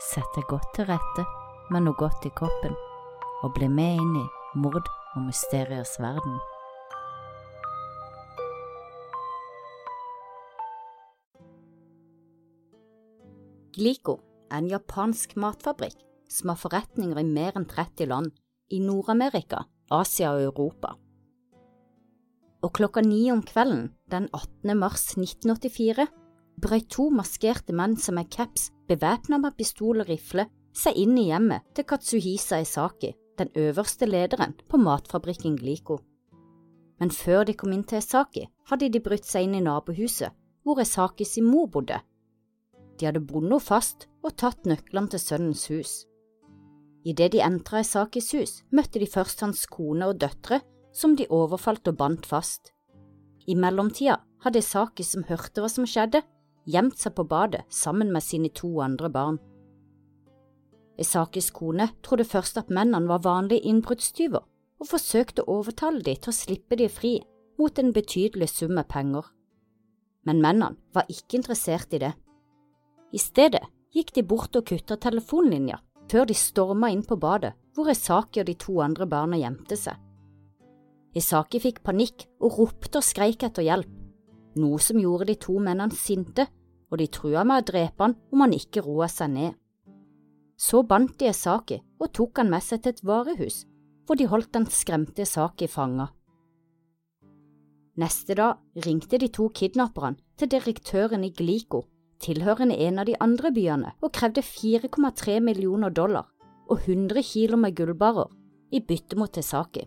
sett deg godt til rette med noe godt i koppen, og bli med inn i mord og mysteriers verden. Glico er en japansk matfabrikk som har forretninger i mer enn 30 land i Nord-Amerika, Asia og Europa. Og klokka ni om kvelden den 18. mars 1984 brøt to maskerte menn som er caps, bevæpna med pistol og rifle, seg inn i hjemmet til Katsuhisa Isaki, den øverste lederen på matfabrikken Glico. Men før de kom inn til Isaki, hadde de brutt seg inn i nabohuset, hvor Isakis mor bodde. De hadde bundet henne fast og tatt nøklene til sønnens hus. Idet de entra Isakis hus, møtte de først hans kone og døtre, som de overfalt og bandt fast. I mellomtida hadde Isaki, som hørte hva som skjedde, gjemt seg på badet sammen med sine to andre barn. Esakis kone trodde først at mennene var vanlige innbruddstyver, og forsøkte å overtale dem til å slippe dem fri mot en betydelig sum med penger. Men mennene var ikke interessert i det. I stedet gikk de bort og kutta telefonlinja før de storma inn på badet, hvor Esaki og de to andre barna gjemte seg. Esaki fikk panikk og ropte og skreik etter hjelp, noe som gjorde de to mennene sinte, og de trua med å drepe han om han ikke roa seg ned. Så bandt de Esaki og tok han med seg til et varehus, hvor de holdt den skremte Esaki fanga. Neste dag ringte de to kidnapperne til direktøren i Glico, tilhørende en av de andre byene, og krevde 4,3 millioner dollar og 100 kilo med gullbarer i bytte mot Esaki.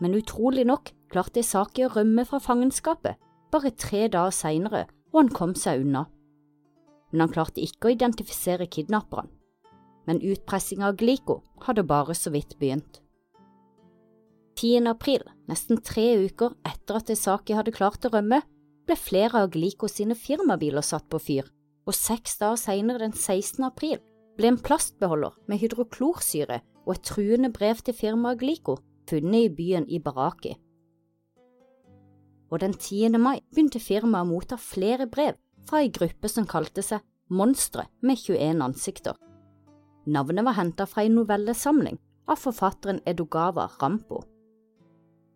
Men utrolig nok klarte Esaki å rømme fra fangenskapet bare tre dager senere, og han kom seg unna. Men han klarte ikke å identifisere kidnapperen. Men utpressinga av Glico hadde bare så vidt begynt. 10. april, nesten tre uker etter at Esaki hadde klart å rømme, ble flere av Glico sine firmabiler satt på fyr, og seks dager senere, den 16. april, ble en plastbeholder med hydroklorsyre og et truende brev til firmaet Glico funnet i byen Ibaraki. Og den 10. mai begynte firmaet å motta flere brev fra ei gruppe som kalte seg Monstre med 21 ansikter. Navnet var hentet fra en novellesamling av forfatteren Edogava Rampo.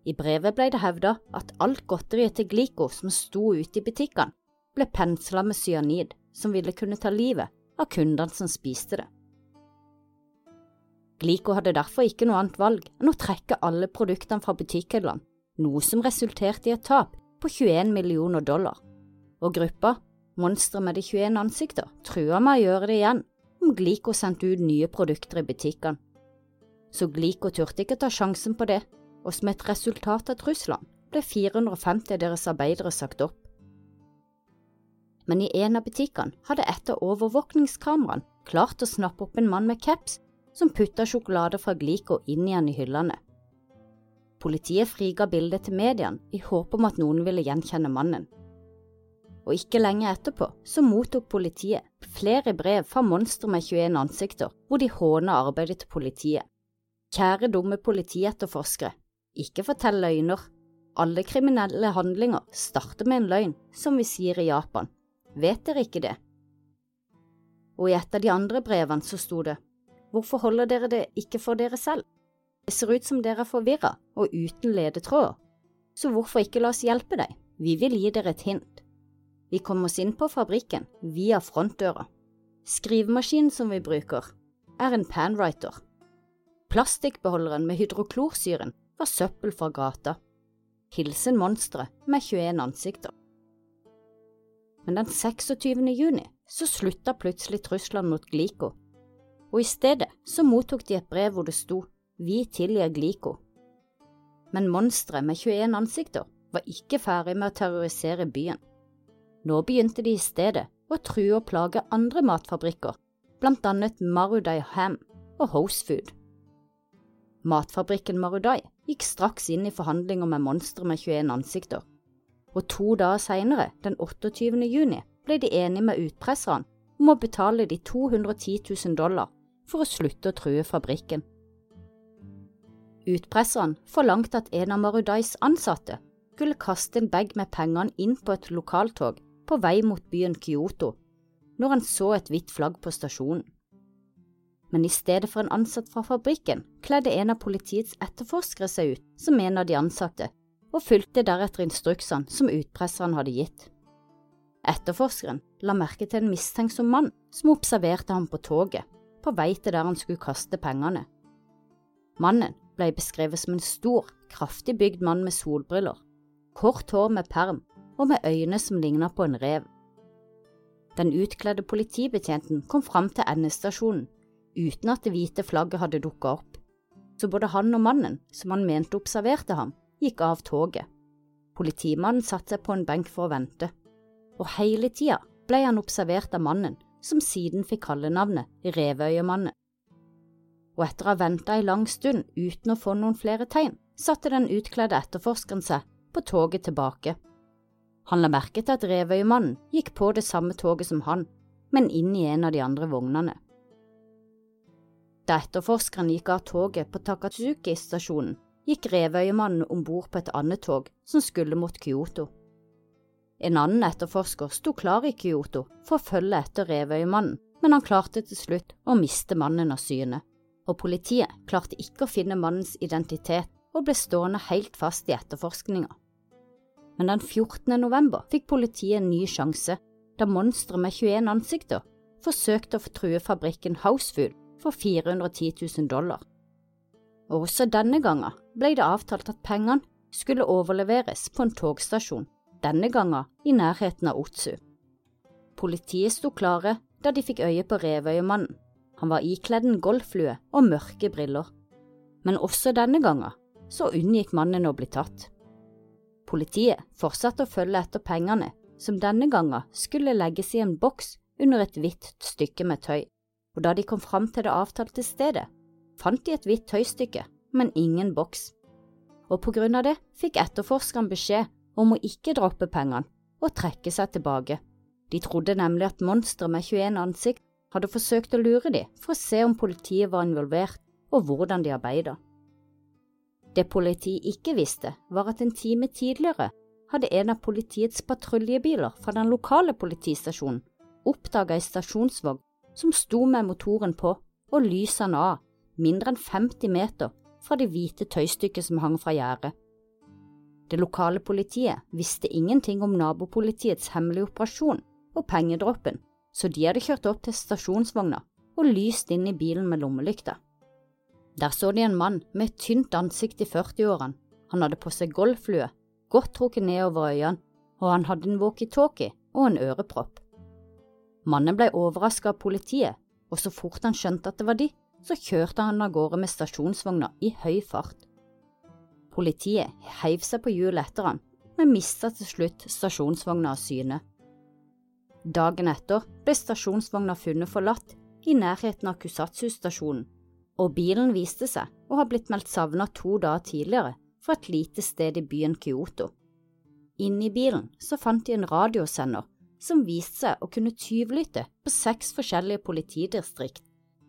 I brevet ble det hevda at alt godteriet til Glico som sto ute i butikkene, ble pensla med cyanid som ville kunne ta livet av kundene som spiste det. Glico hadde derfor ikke noe annet valg enn å trekke alle produktene fra butikkhyllene, noe som resulterte i et tap på 21 millioner dollar, og gruppa, Monstre med de 21 ansikter, trua med å gjøre det igjen om Glico sendte ut nye produkter i butikkene. Så Glico turte ikke ta sjansen på det, og som et resultat av truslene ble 450 av deres arbeidere sagt opp. Men i en av butikkene hadde et av overvåkningskameraene klart å snappe opp en mann med caps som putta sjokolade fra Glico inn igjen i hyllene. Politiet friga bildet til mediene i håp om at noen ville gjenkjenne mannen. Og ikke lenge etterpå så mottok politiet flere brev fra monstre med 21 ansikter hvor de håna arbeidet til politiet. Kjære dumme politietterforskere, ikke fortell løgner. Alle kriminelle handlinger starter med en løgn, som vi sier i Japan. Vet dere ikke det? Og i et av de andre brevene så sto det Hvorfor holder dere det ikke for dere selv? Det ser ut som dere er forvirra og uten ledetråder. Så hvorfor ikke la oss hjelpe deg? Vi vil gi dere et hint. Vi kom oss inn på fabrikken via frontdøra. Skrivemaskinen som vi bruker, er en panwriter. Plastikkbeholderen med hydroklorsyren var søppel fra gata. Hilsen monsteret med 21 ansikter. Men den 26. juni så slutta plutselig truslene mot Glico og i stedet så mottok de et brev hvor det sto Vi tilgir Glico. Men monsteret med 21 ansikter var ikke ferdig med å terrorisere byen. Nå begynte de i stedet å true og plage andre matfabrikker, blant annet Marudai Ham og Hosefood. Matfabrikken Marudai gikk straks inn i forhandlinger med monstre med 21 ansikter, og to dager senere, den 28. juni, ble de enige med utpresserne om å betale de 210 000 dollar for å slutte å true fabrikken. Utpresseren forlangte at en av Marudais ansatte skulle kaste en bag med pengene inn på et lokaltog på vei mot byen Kyoto, når han så et hvitt flagg på stasjonen. Men i stedet for en ansatt fra fabrikken, kledde en av politiets etterforskere seg ut som en av de ansatte, og fulgte deretter instruksene som utpresseren hadde gitt. Etterforskeren la merke til en mistenksom mann som observerte ham på toget, på vei til der han skulle kaste pengene. Mannen ble beskrevet som en stor, kraftig bygd mann med solbriller, kort hår med perm og med øyne som lignet på en rev. Den utkledde politibetjenten kom fram til endestasjonen uten at det hvite flagget hadde dukket opp, så både han og mannen som han mente observerte ham, gikk av toget. Politimannen satte seg på en benk for å vente, og hele tida ble han observert av mannen som siden fikk kallenavnet Revøyemannen. Og etter å ha venta ei lang stund uten å få noen flere tegn, satte den utkledde etterforskeren seg på toget tilbake. Han la merke til at Revøyemannen gikk på det samme toget som han, men inn i en av de andre vognene. Da etterforskeren gikk av toget på Takatsuki-stasjonen, gikk Revøyemannen om bord på et annet tog som skulle mot Kyoto. En annen etterforsker sto klar i Kyoto for å følge etter Revøyemannen, men han klarte til slutt å miste mannen av syne, og politiet klarte ikke å finne mannens identitet og ble stående helt fast i etterforskninga. Men den 14. november fikk politiet en ny sjanse, da monsteret med 21 ansikter forsøkte å true fabrikken Housefood for 410 000 dollar. Og også denne gangen ble det avtalt at pengene skulle overleveres på en togstasjon, denne gangen i nærheten av Otsu. Politiet sto klare da de fikk øye på Revøyemannen. Han var ikledd en golflue og mørke briller. Men også denne gangen så unngikk mannen å bli tatt. Politiet fortsatte å følge etter pengene, som denne gangen skulle legges i en boks under et hvitt stykke med tøy og da de kom fram til det avtalte stedet, fant de et hvitt tøystykke, men ingen boks. Og på grunn av det fikk etterforskeren beskjed om å ikke droppe pengene og trekke seg tilbake. De trodde nemlig at monsteret med 21 ansikt hadde forsøkt å lure dem for å se om politiet var involvert og hvordan de arbeidet. Det politiet ikke visste, var at en time tidligere hadde en av politiets patruljebiler fra den lokale politistasjonen oppdaga ei stasjonsvogn som sto med motoren på og lysene av, mindre enn 50 meter fra det hvite tøystykket som hang fra gjerdet. Det lokale politiet visste ingenting om nabopolitiets hemmelige operasjon og pengedroppen, så de hadde kjørt opp til stasjonsvogna og lyst inn i bilen med lommelykta. Der så de en mann med et tynt ansikt i 40-årene. Han hadde på seg golflue, godt trukket ned over øynene, og han hadde en walkietalkie og en ørepropp. Mannen ble overrasket av politiet, og så fort han skjønte at det var de, så kjørte han av gårde med stasjonsvogna i høy fart. Politiet heiv seg på hjulet etter ham, men mista til slutt stasjonsvogna av syne. Dagen etter ble stasjonsvogna funnet forlatt i nærheten av Kusatsu-stasjonen, og bilen viste seg å ha blitt meldt savnet to dager tidligere fra et lite sted i byen Kyoto. Inni bilen så fant de en radiosender som viste seg å kunne tyvlytte på seks forskjellige politidistrikt,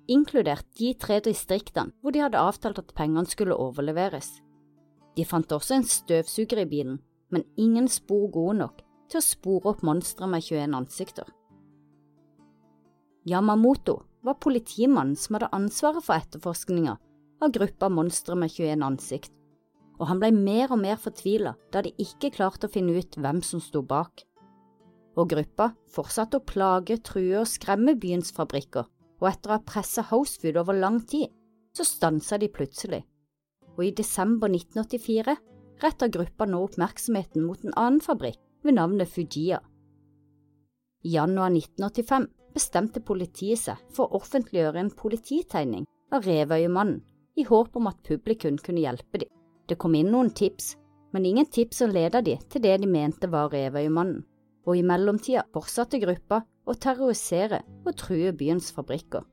inkludert de tre distriktene hvor de hadde avtalt at pengene skulle overleveres. De fant også en støvsuger i bilen, men ingen spor gode nok til å spore opp monstre med 21 ansikter. Yamamoto var politimannen som hadde ansvaret for etterforskninga av gruppa monstre med 21 ansikt, og han ble mer og mer fortvila da de ikke klarte å finne ut hvem som sto bak og gruppa fortsatte å plage, true og skremme byens fabrikker, og etter å ha presset Housefood over lang tid, så stansa de plutselig. Og i desember 1984 retta gruppa nå oppmerksomheten mot en annen fabrikk ved navnet Fujia. I januar 1985 bestemte politiet seg for å offentliggjøre en polititegning av Revøyemannen, i håp om at publikum kunne hjelpe dem. Det kom inn noen tips, men ingen tips som ledet dem til det de mente var Revøyemannen og i mellomtida fortsatte gruppa å terrorisere og true byens fabrikker.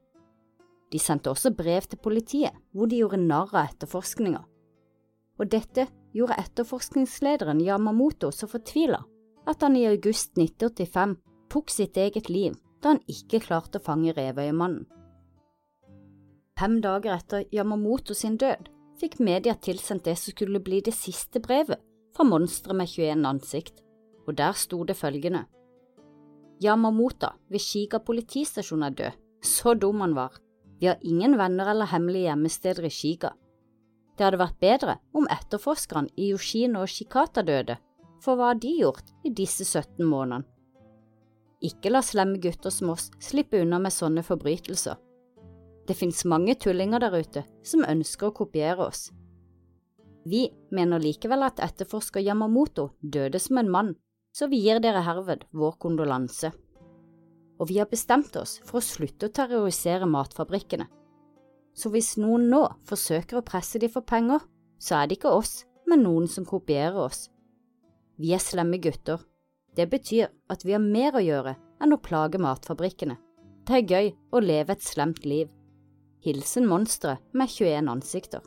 De sendte også brev til politiet hvor de gjorde narr av etterforskninga. Og dette gjorde etterforskningslederen Yamamoto så fortvila at han i august 1985 tok sitt eget liv da han ikke klarte å fange Revøyemannen. Fem dager etter Yamamoto sin død fikk media tilsendt det som skulle bli det siste brevet fra monsteret med 21 ansikt og der sto det følgende. Yamamoto ved Shiga politistasjon er død. Så dum han var. Vi har ingen venner eller hemmelige gjemmesteder i Shiga. Det hadde vært bedre om etterforskeren i Yoshino og Shikata døde, for hva har de gjort i disse 17 månedene? Ikke la slemme gutter som oss slippe unna med sånne forbrytelser. Det finnes mange tullinger der ute som ønsker å kopiere oss. Vi mener likevel at etterforsker Yamamoto døde som en mann, så vi gir dere herved vår kondolanse. Og vi har bestemt oss for å slutte å terrorisere matfabrikkene. Så hvis noen nå forsøker å presse de for penger, så er det ikke oss, men noen som kopierer oss. Vi er slemme gutter. Det betyr at vi har mer å gjøre enn å plage matfabrikkene. Det er gøy å leve et slemt liv. Hilsen monsteret med 21 ansikter.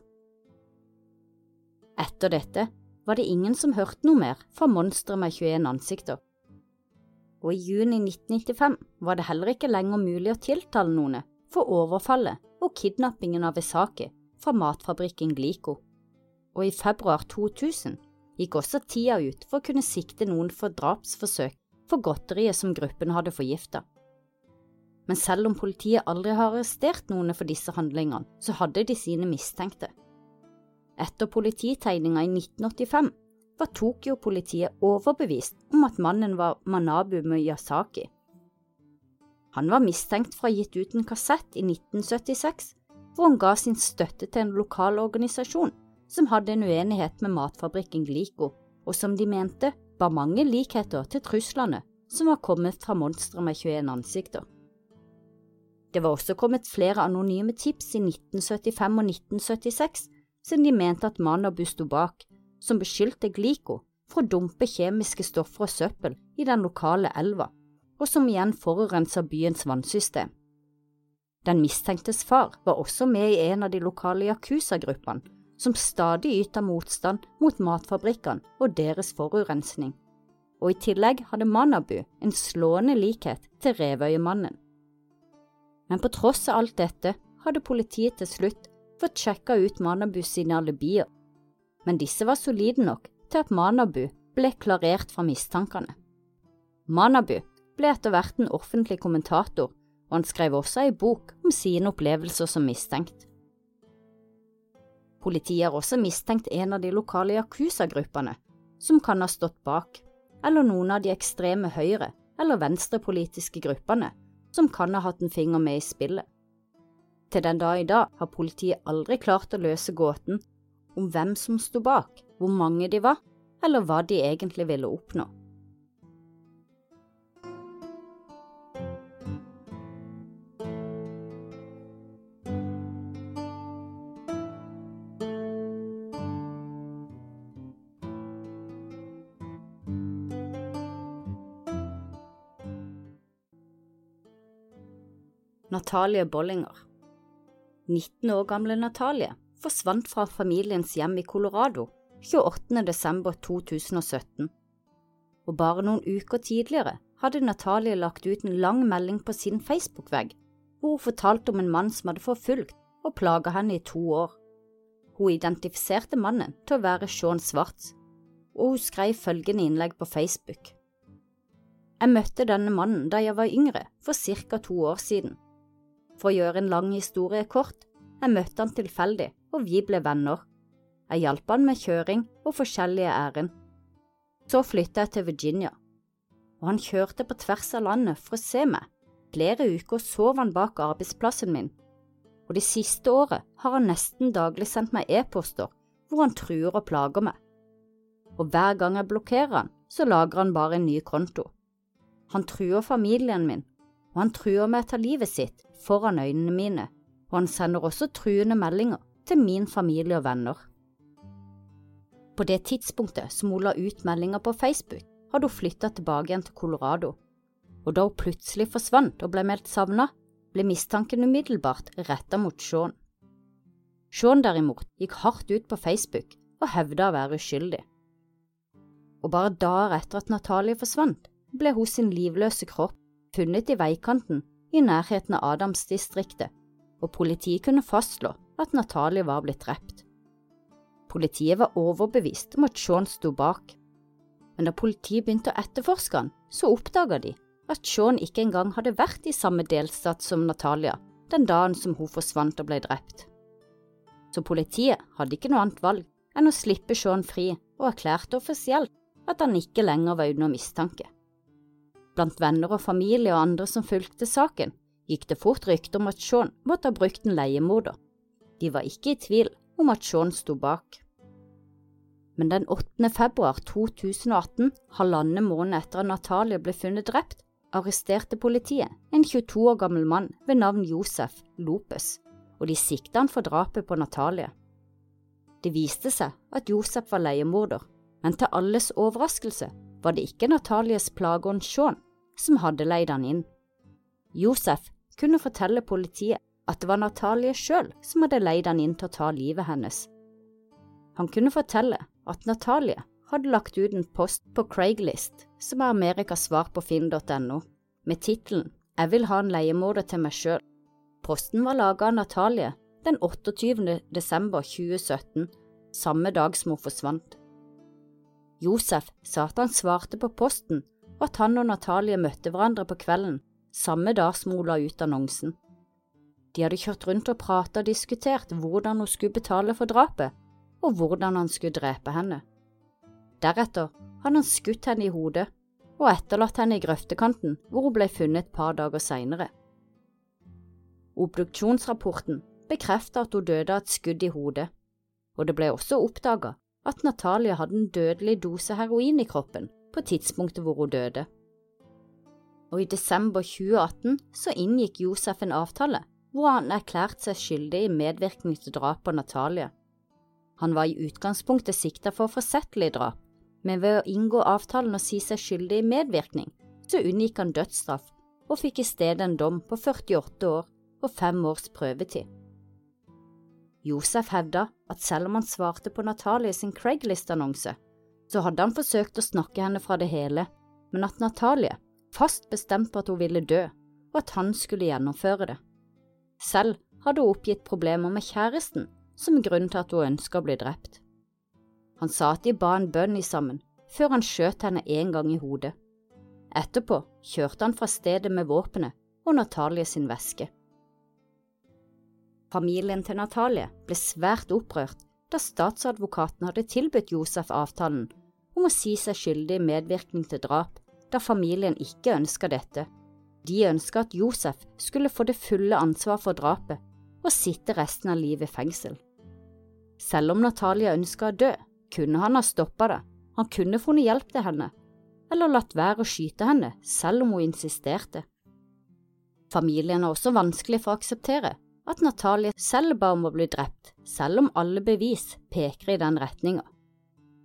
Etter dette var det ingen som hørte noe mer fra monsteret med 21 ansikter. Og i juni 1995 var det heller ikke lenger mulig å tiltale noen for overfallet og kidnappingen av Esaki fra matfabrikken Glico. Og i februar 2000 gikk også tida ut for å kunne sikte noen for drapsforsøk for godteriet som gruppen hadde forgifta. Men selv om politiet aldri har arrestert noen for disse handlingene, så hadde de sine mistenkte. Etter polititegninga i 1985 var Tokyo-politiet overbevist om at mannen var Manabu Miyazaki. Han var mistenkt for å ha gitt ut en kassett i 1976 hvor han ga sin støtte til en lokal organisasjon som hadde en uenighet med matfabrikken Glico, og som de mente bar mange likheter til truslene som var kommet fra monstre med 21 ansikter. Det var også kommet flere anonyme tips i 1975 og 1976 siden de mente at Manabu sto bak, som beskyldte Glico for å dumpe kjemiske stoffer og søppel i den lokale elva, og som igjen forurenser byens vannsystem. Den mistenktes far var også med i en av de lokale Yakuza-gruppene, som stadig yter motstand mot matfabrikkene og deres forurensning, og i tillegg hadde Manabu en slående likhet til Revøyemannen. Men på tross av alt dette hadde politiet til slutt fått sjekka ut Manabu sine alibier, men disse var solide nok til at Manabu ble klarert fra mistankene. Manabu ble etter hvert en offentlig kommentator, og han skrev også ei bok om sine opplevelser som mistenkt. Politiet har også mistenkt en av de lokale Yakuza-gruppene, som kan ha stått bak, eller noen av de ekstreme høyre- eller venstrepolitiske gruppene som kan ha hatt en finger med i spillet. Til den dag i dag har politiet aldri klart å løse gåten om hvem som sto bak, hvor mange de var, eller hva de egentlig ville oppnå. Natalie Bollinger 19 år gamle Natalie forsvant fra familiens hjem i Colorado 28. desember 2017, og bare noen uker tidligere hadde Natalie lagt ut en lang melding på sin Facebook-vegg hvor hun fortalte om en mann som hadde forfulgt og plaga henne i to år. Hun identifiserte mannen til å være Sean Swartz, og hun skrev følgende innlegg på Facebook. Jeg møtte denne mannen da jeg var yngre, for ca. to år siden. For å gjøre en lang historie kort, jeg møtte han tilfeldig, og vi ble venner. Jeg hjalp han med kjøring og forskjellige ærend. Så flyttet jeg til Virginia, og han kjørte på tvers av landet for å se meg. Flere uker sov han bak arbeidsplassen min, og det siste året har han nesten daglig sendt meg e-poster hvor han truer og plager meg. Og hver gang jeg blokkerer han, så lager han bare en ny konto. Han truer familien min, og han truer med å ta livet sitt foran øynene mine, og han sender også truende meldinger til min familie og venner. På det tidspunktet som hun la ut meldinger på Facebook, hadde hun flytta tilbake igjen til Colorado, og da hun plutselig forsvant og ble meldt savna, ble mistanken umiddelbart retta mot Sean. Sean derimot gikk hardt ut på Facebook og hevda å være uskyldig. Og bare dager etter at Natalie forsvant, ble hun sin livløse kropp funnet i veikanten i nærheten av Adamsdistriktet, og politiet kunne fastslå at Natalie var blitt drept. Politiet var overbevist om at Sean sto bak, men da politiet begynte å etterforske han, så oppdaga de at Sean ikke engang hadde vært i samme delstat som Natalia den dagen som hun forsvant og ble drept. Så politiet hadde ikke noe annet valg enn å slippe Sean fri og erklærte offisielt at han ikke lenger var under mistanke. Blant venner og familie og andre som fulgte saken, gikk det fort rykter om at Sean måtte ha brukt en leiemorder. De var ikke i tvil om at Sean sto bak. Men den 8. februar 2018, halvannen måned etter at Natalia ble funnet drept, arresterte politiet en 22 år gammel mann ved navn Josef Lopes, og de sikta han for drapet på Natalia. Det viste seg at Josef var leiemorder, men til alles overraskelse var det ikke Natalias plageånd Sean som hadde leid han inn. Josef kunne fortelle politiet at det var Natalie sjøl som hadde leid han inn til å ta livet hennes. Han kunne fortelle at Natalie hadde lagt ut en post på Craiglist, som er Amerikas svar på finn.no, med tittelen Jeg vil ha en leiemorder til meg sjøl. Posten var laga av Natalie den 28. desember 2017, samme dag som hun forsvant. Josef sa at han svarte på posten, og at han og Natalie møtte hverandre på kvelden, samme dag som hun la ut annonsen. De hadde kjørt rundt og pratet og diskutert hvordan hun skulle betale for drapet, og hvordan han skulle drepe henne. Deretter hadde han skutt henne i hodet og etterlatt henne i grøftekanten hvor hun ble funnet et par dager senere. Obduksjonsrapporten bekreftet at hun døde av et skudd i hodet, og det ble også oppdaget at Natalia hadde en dødelig dose heroin i kroppen på tidspunktet hvor hun døde. Og i desember 2018 så inngikk Josef en avtale hvor han erklærte seg skyldig i medvirkning til drap på Natalia. Han var i utgangspunktet sikta for forsettlig drap, men ved å inngå avtalen og si seg skyldig i medvirkning, så unngikk han dødsstraff og fikk i stedet en dom på 48 år og fem års prøvetid. Josef hevda at selv om han svarte på Natalie sin Craigslist-annonse, så hadde han forsøkt å snakke henne fra det hele, men at Natalie fast bestemte på at hun ville dø, og at han skulle gjennomføre det. Selv hadde hun oppgitt problemer med kjæresten som grunn til at hun ønska å bli drept. Han sa at de ba en bønn i sammen, før han skjøt henne en gang i hodet. Etterpå kjørte han fra stedet med våpenet og Natalie sin veske. Familien til Natalie ble svært opprørt da statsadvokaten hadde tilbudt Josef avtalen om å si seg skyldig i medvirkning til drap, da familien ikke ønska dette. De ønska at Josef skulle få det fulle ansvar for drapet og sitte resten av livet i fengsel. Selv om Natalia ønska å dø, kunne han ha stoppa det, han kunne funnet hjelp til henne, eller latt være å skyte henne selv om hun insisterte. Familien er også vanskelig for å akseptere at Natalie selv ba om å bli drept, selv om alle bevis peker i den retninga.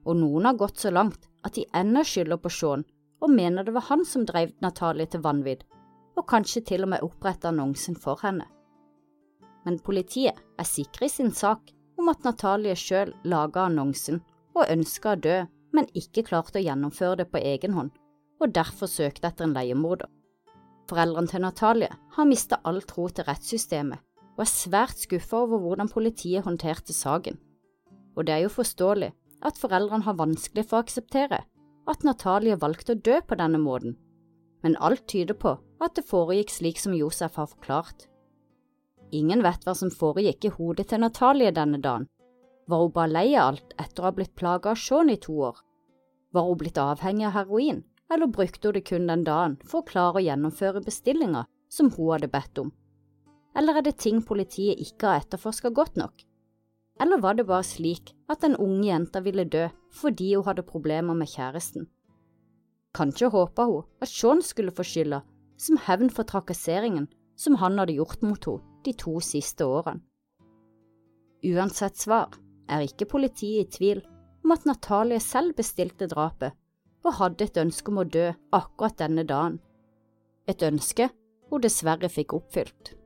Og noen har gått så langt at de ennå skylder på Sean og mener det var han som drev Natalie til vanvidd, og kanskje til og med opprettet annonsen for henne. Men politiet er sikre i sin sak om at Natalie sjøl laga annonsen og ønska å dø, men ikke klarte å gjennomføre det på egen hånd, og derfor søkte etter en leiemorder. Foreldrene til Natalie har mista all tro til rettssystemet og er svært skuffa over hvordan politiet håndterte saken. Og det er jo forståelig at foreldrene har vanskelig for å akseptere at Natalie valgte å dø på denne måten, men alt tyder på at det foregikk slik som Josef har forklart. Ingen vet hva som foregikk i hodet til Natalie denne dagen, var hun bare lei av alt etter å ha blitt plaga av Sean i to år? Var hun blitt avhengig av heroin, eller brukte hun det kun den dagen for å klare å gjennomføre bestillinger som hun hadde bedt om? Eller er det ting politiet ikke har etterforska godt nok? Eller var det bare slik at den unge jenta ville dø fordi hun hadde problemer med kjæresten? Kanskje håpa hun at Sean skulle få skylda som hevn for trakasseringen som han hadde gjort mot henne de to siste årene. Uansett svar er ikke politiet i tvil om at Natalie selv bestilte drapet og hadde et ønske om å dø akkurat denne dagen, et ønske hun dessverre fikk oppfylt.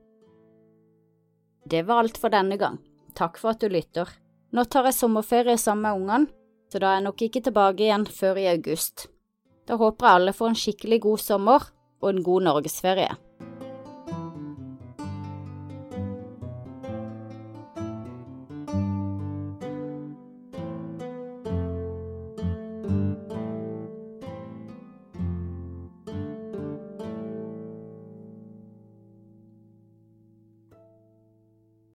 Det var alt for denne gang, takk for at du lytter. Nå tar jeg sommerferie sammen med ungene, så da er jeg nok ikke tilbake igjen før i august. Da håper jeg alle får en skikkelig god sommer og en god norgesferie.